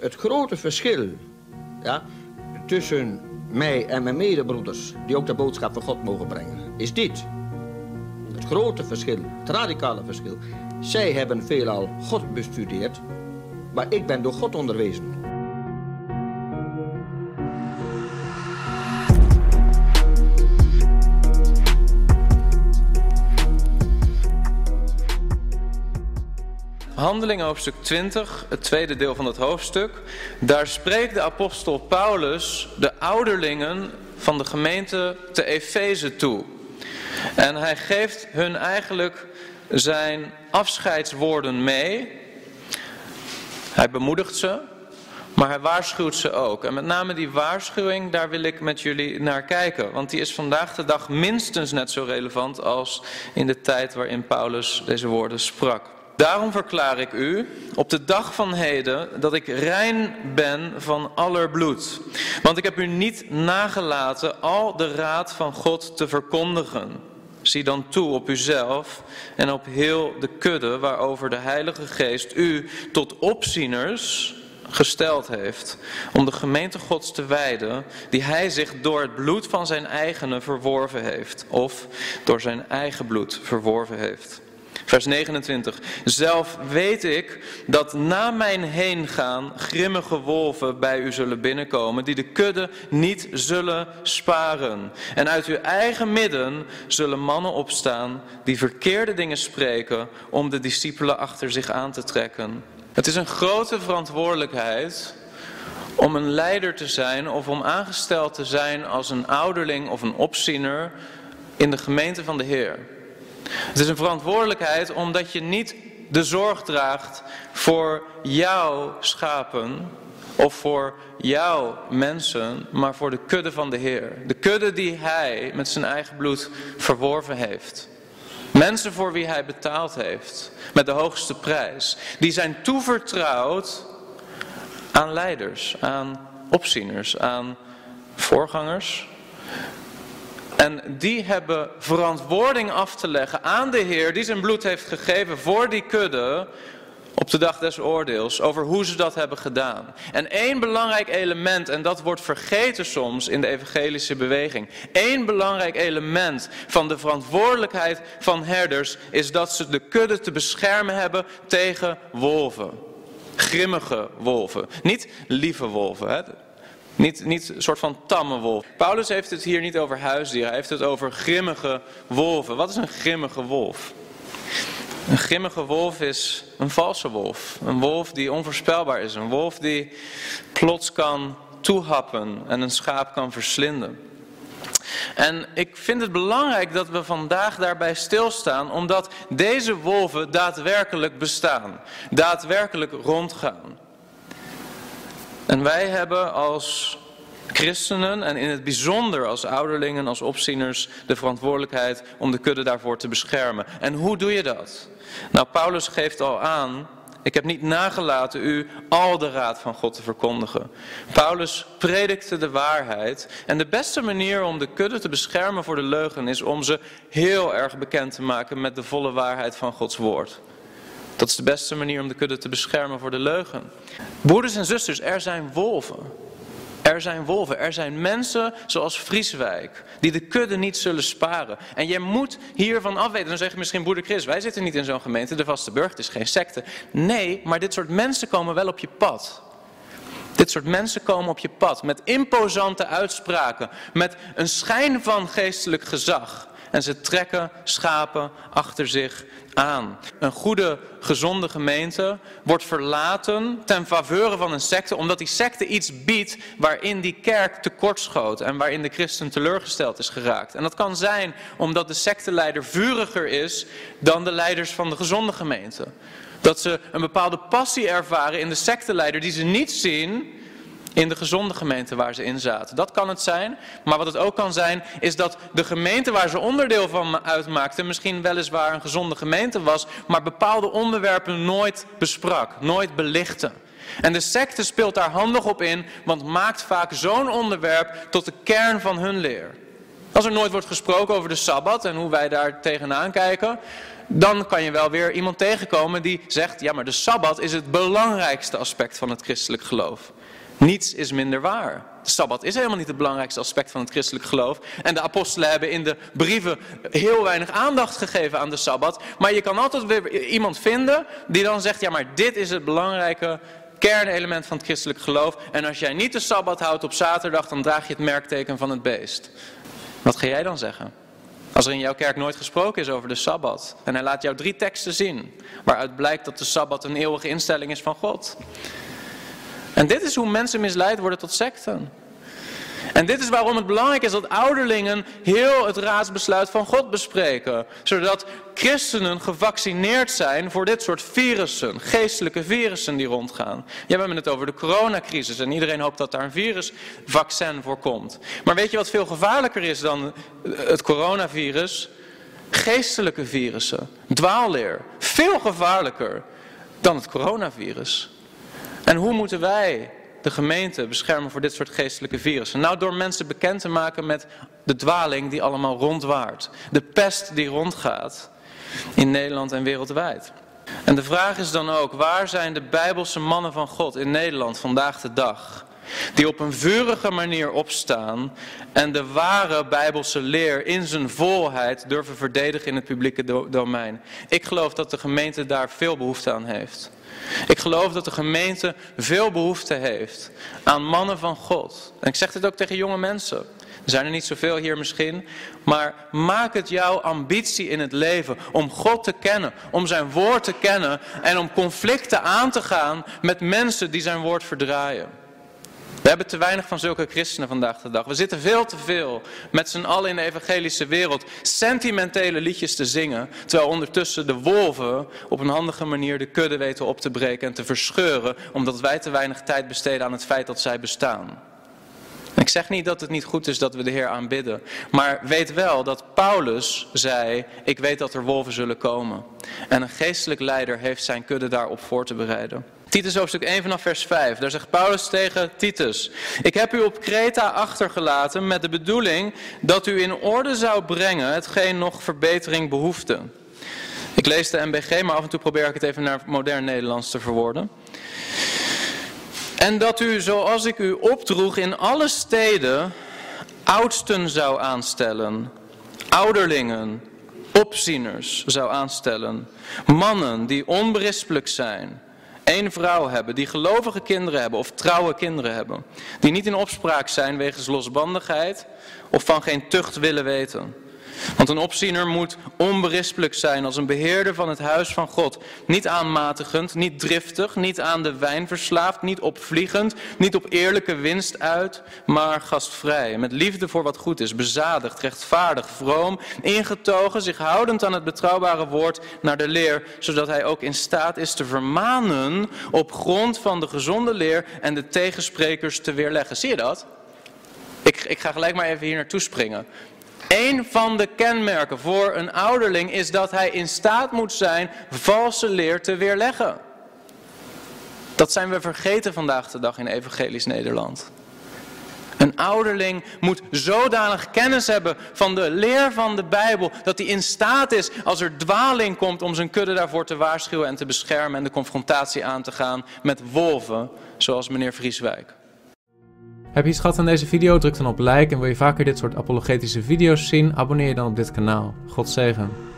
het, grote verschil ja, tussen mij en mijn medebroeders, die ook de boodschap van God mogen brengen, is dit. Het grote verschil, het radicale verschil. Zij hebben veelal God bestudeerd, maar ik ben door God onderwezen. Handelingen hoofdstuk 20, het tweede deel van het hoofdstuk. Daar spreekt de apostel Paulus de ouderlingen van de gemeente te Efeze toe. En hij geeft hun eigenlijk zijn afscheidswoorden mee. Hij bemoedigt ze, maar hij waarschuwt ze ook. En met name die waarschuwing, daar wil ik met jullie naar kijken. Want die is vandaag de dag minstens net zo relevant als in de tijd waarin Paulus deze woorden sprak. Daarom verklaar ik u op de dag van heden dat ik rein ben van aller bloed. Want ik heb u niet nagelaten al de raad van God te verkondigen. Zie dan toe op uzelf en op heel de kudde waarover de Heilige Geest u tot opzieners gesteld heeft om de gemeente Gods te wijden die hij zich door het bloed van zijn eigenen verworven heeft of door zijn eigen bloed verworven heeft. Vers 29. Zelf weet ik dat na mijn heen gaan grimmige wolven bij u zullen binnenkomen, die de kudde niet zullen sparen. En uit uw eigen midden zullen mannen opstaan die verkeerde dingen spreken om de discipelen achter zich aan te trekken. Het is een grote verantwoordelijkheid om een leider te zijn of om aangesteld te zijn als een ouderling of een opziener in de gemeente van de Heer. Het is een verantwoordelijkheid omdat je niet de zorg draagt voor jouw schapen of voor jouw mensen, maar voor de kudde van de Heer. De kudde die Hij met zijn eigen bloed verworven heeft. Mensen voor wie Hij betaald heeft met de hoogste prijs. Die zijn toevertrouwd aan leiders, aan opzieners, aan voorgangers, en die hebben verantwoording af te leggen aan de Heer die zijn bloed heeft gegeven voor die kudde op de dag des oordeels over hoe ze dat hebben gedaan. En één belangrijk element, en dat wordt vergeten soms in de evangelische beweging. één belangrijk element van de verantwoordelijkheid van herders is dat ze de kudde te beschermen hebben tegen wolven. Grimmige wolven. Niet lieve wolven. Hè? Niet, niet een soort van tamme wolf. Paulus heeft het hier niet over huisdieren, hij heeft het over grimmige wolven. Wat is een grimmige wolf? Een grimmige wolf is een valse wolf. Een wolf die onvoorspelbaar is. Een wolf die plots kan toehappen en een schaap kan verslinden. En ik vind het belangrijk dat we vandaag daarbij stilstaan, omdat deze wolven daadwerkelijk bestaan, daadwerkelijk rondgaan. En wij hebben als christenen en in het bijzonder als ouderlingen, als opzieners, de verantwoordelijkheid om de kudde daarvoor te beschermen. En hoe doe je dat? Nou, Paulus geeft al aan, ik heb niet nagelaten u al de raad van God te verkondigen. Paulus predikte de waarheid en de beste manier om de kudde te beschermen voor de leugen is om ze heel erg bekend te maken met de volle waarheid van Gods woord. Dat is de beste manier om de kudde te beschermen voor de leugen. Broeders en zusters, er zijn wolven. Er zijn wolven, er zijn mensen zoals Frieswijk, die de kudde niet zullen sparen. En je moet hiervan afweten. Dan zeg je misschien, broeder Chris, wij zitten niet in zo'n gemeente, de Vaste Burg, het is geen secte. Nee, maar dit soort mensen komen wel op je pad. Dit soort mensen komen op je pad met imposante uitspraken, met een schijn van geestelijk gezag. En ze trekken schapen achter zich aan. Een goede, gezonde gemeente wordt verlaten ten faveur van een secte, omdat die secte iets biedt waarin die kerk tekortschoot en waarin de christen teleurgesteld is geraakt. En dat kan zijn omdat de secteleider vuriger is dan de leiders van de gezonde gemeente. Dat ze een bepaalde passie ervaren in de secteleider die ze niet zien in de gezonde gemeente waar ze in zaten. Dat kan het zijn, maar wat het ook kan zijn, is dat de gemeente waar ze onderdeel van uitmaakten, misschien weliswaar een gezonde gemeente was, maar bepaalde onderwerpen nooit besprak, nooit belichtte. En de secte speelt daar handig op in, want maakt vaak zo'n onderwerp tot de kern van hun leer. Als er nooit wordt gesproken over de Sabbat en hoe wij daar tegenaan kijken, dan kan je wel weer iemand tegenkomen die zegt, ja maar de Sabbat is het belangrijkste aspect van het christelijk geloof. Niets is minder waar. De Sabbat is helemaal niet het belangrijkste aspect van het christelijk geloof. En de apostelen hebben in de brieven heel weinig aandacht gegeven aan de Sabbat. Maar je kan altijd weer iemand vinden die dan zegt, ja maar dit is het belangrijke kernelement van het christelijk geloof. En als jij niet de Sabbat houdt op zaterdag, dan draag je het merkteken van het beest. Wat ga jij dan zeggen? Als er in jouw kerk nooit gesproken is over de Sabbat. En hij laat jou drie teksten zien. Waaruit blijkt dat de Sabbat een eeuwige instelling is van God. En dit is hoe mensen misleid worden tot secten. En dit is waarom het belangrijk is dat ouderlingen heel het raadsbesluit van God bespreken. Zodat christenen gevaccineerd zijn voor dit soort virussen, geestelijke virussen die rondgaan. Ja, we hebben het over de coronacrisis en iedereen hoopt dat daar een virusvaccin voor komt. Maar weet je wat veel gevaarlijker is dan het coronavirus? Geestelijke virussen, dwaalleer. Veel gevaarlijker dan het coronavirus. En hoe moeten wij de gemeente beschermen voor dit soort geestelijke virussen? Nou, door mensen bekend te maken met de dwaling die allemaal rondwaart. De pest die rondgaat in Nederland en wereldwijd. En de vraag is dan ook, waar zijn de bijbelse mannen van God in Nederland vandaag de dag? Die op een vurige manier opstaan en de ware bijbelse leer in zijn volheid durven verdedigen in het publieke domein. Ik geloof dat de gemeente daar veel behoefte aan heeft. Ik geloof dat de gemeente veel behoefte heeft aan mannen van God. En ik zeg dit ook tegen jonge mensen. Er zijn er niet zoveel hier misschien. Maar maak het jouw ambitie in het leven om God te kennen, om zijn woord te kennen en om conflicten aan te gaan met mensen die zijn woord verdraaien. We hebben te weinig van zulke christenen vandaag de dag. We zitten veel te veel met z'n allen in de evangelische wereld sentimentele liedjes te zingen. Terwijl ondertussen de wolven op een handige manier de kudde weten op te breken en te verscheuren. Omdat wij te weinig tijd besteden aan het feit dat zij bestaan. Ik zeg niet dat het niet goed is dat we de Heer aanbidden. Maar weet wel dat Paulus zei, ik weet dat er wolven zullen komen. En een geestelijk leider heeft zijn kudde daarop voor te bereiden. Titus hoofdstuk 1 vanaf vers 5. Daar zegt Paulus tegen Titus. Ik heb u op Kreta achtergelaten met de bedoeling dat u in orde zou brengen hetgeen nog verbetering behoefte. Ik lees de MBG, maar af en toe probeer ik het even naar modern Nederlands te verwoorden. En dat u, zoals ik u opdroeg, in alle steden oudsten zou aanstellen, ouderlingen, opzieners zou aanstellen, mannen die onberispelijk zijn één vrouw hebben, die gelovige kinderen hebben of trouwe kinderen hebben, die niet in opspraak zijn wegens losbandigheid of van geen tucht willen weten. Want een opziener moet onberispelijk zijn als een beheerder van het huis van God. Niet aanmatigend, niet driftig, niet aan de wijn verslaafd, niet opvliegend, niet op eerlijke winst uit, maar gastvrij. Met liefde voor wat goed is, bezadigd, rechtvaardig, vroom, ingetogen, zich houdend aan het betrouwbare woord naar de leer, zodat hij ook in staat is te vermanen op grond van de gezonde leer en de tegensprekers te weerleggen. Zie je dat? Ik, ik ga gelijk maar even hier naartoe springen. Een van de kenmerken voor een ouderling is dat hij in staat moet zijn valse leer te weerleggen. Dat zijn we vergeten vandaag de dag in evangelisch Nederland. Een ouderling moet zodanig kennis hebben van de leer van de Bijbel, dat hij in staat is als er dwaling komt om zijn kudde daarvoor te waarschuwen en te beschermen en de confrontatie aan te gaan met wolven, zoals meneer Vrieswijk. Heb je iets gehad aan deze video? Druk dan op like en wil je vaker dit soort apologetische video's zien? Abonneer je dan op dit kanaal. God zegen.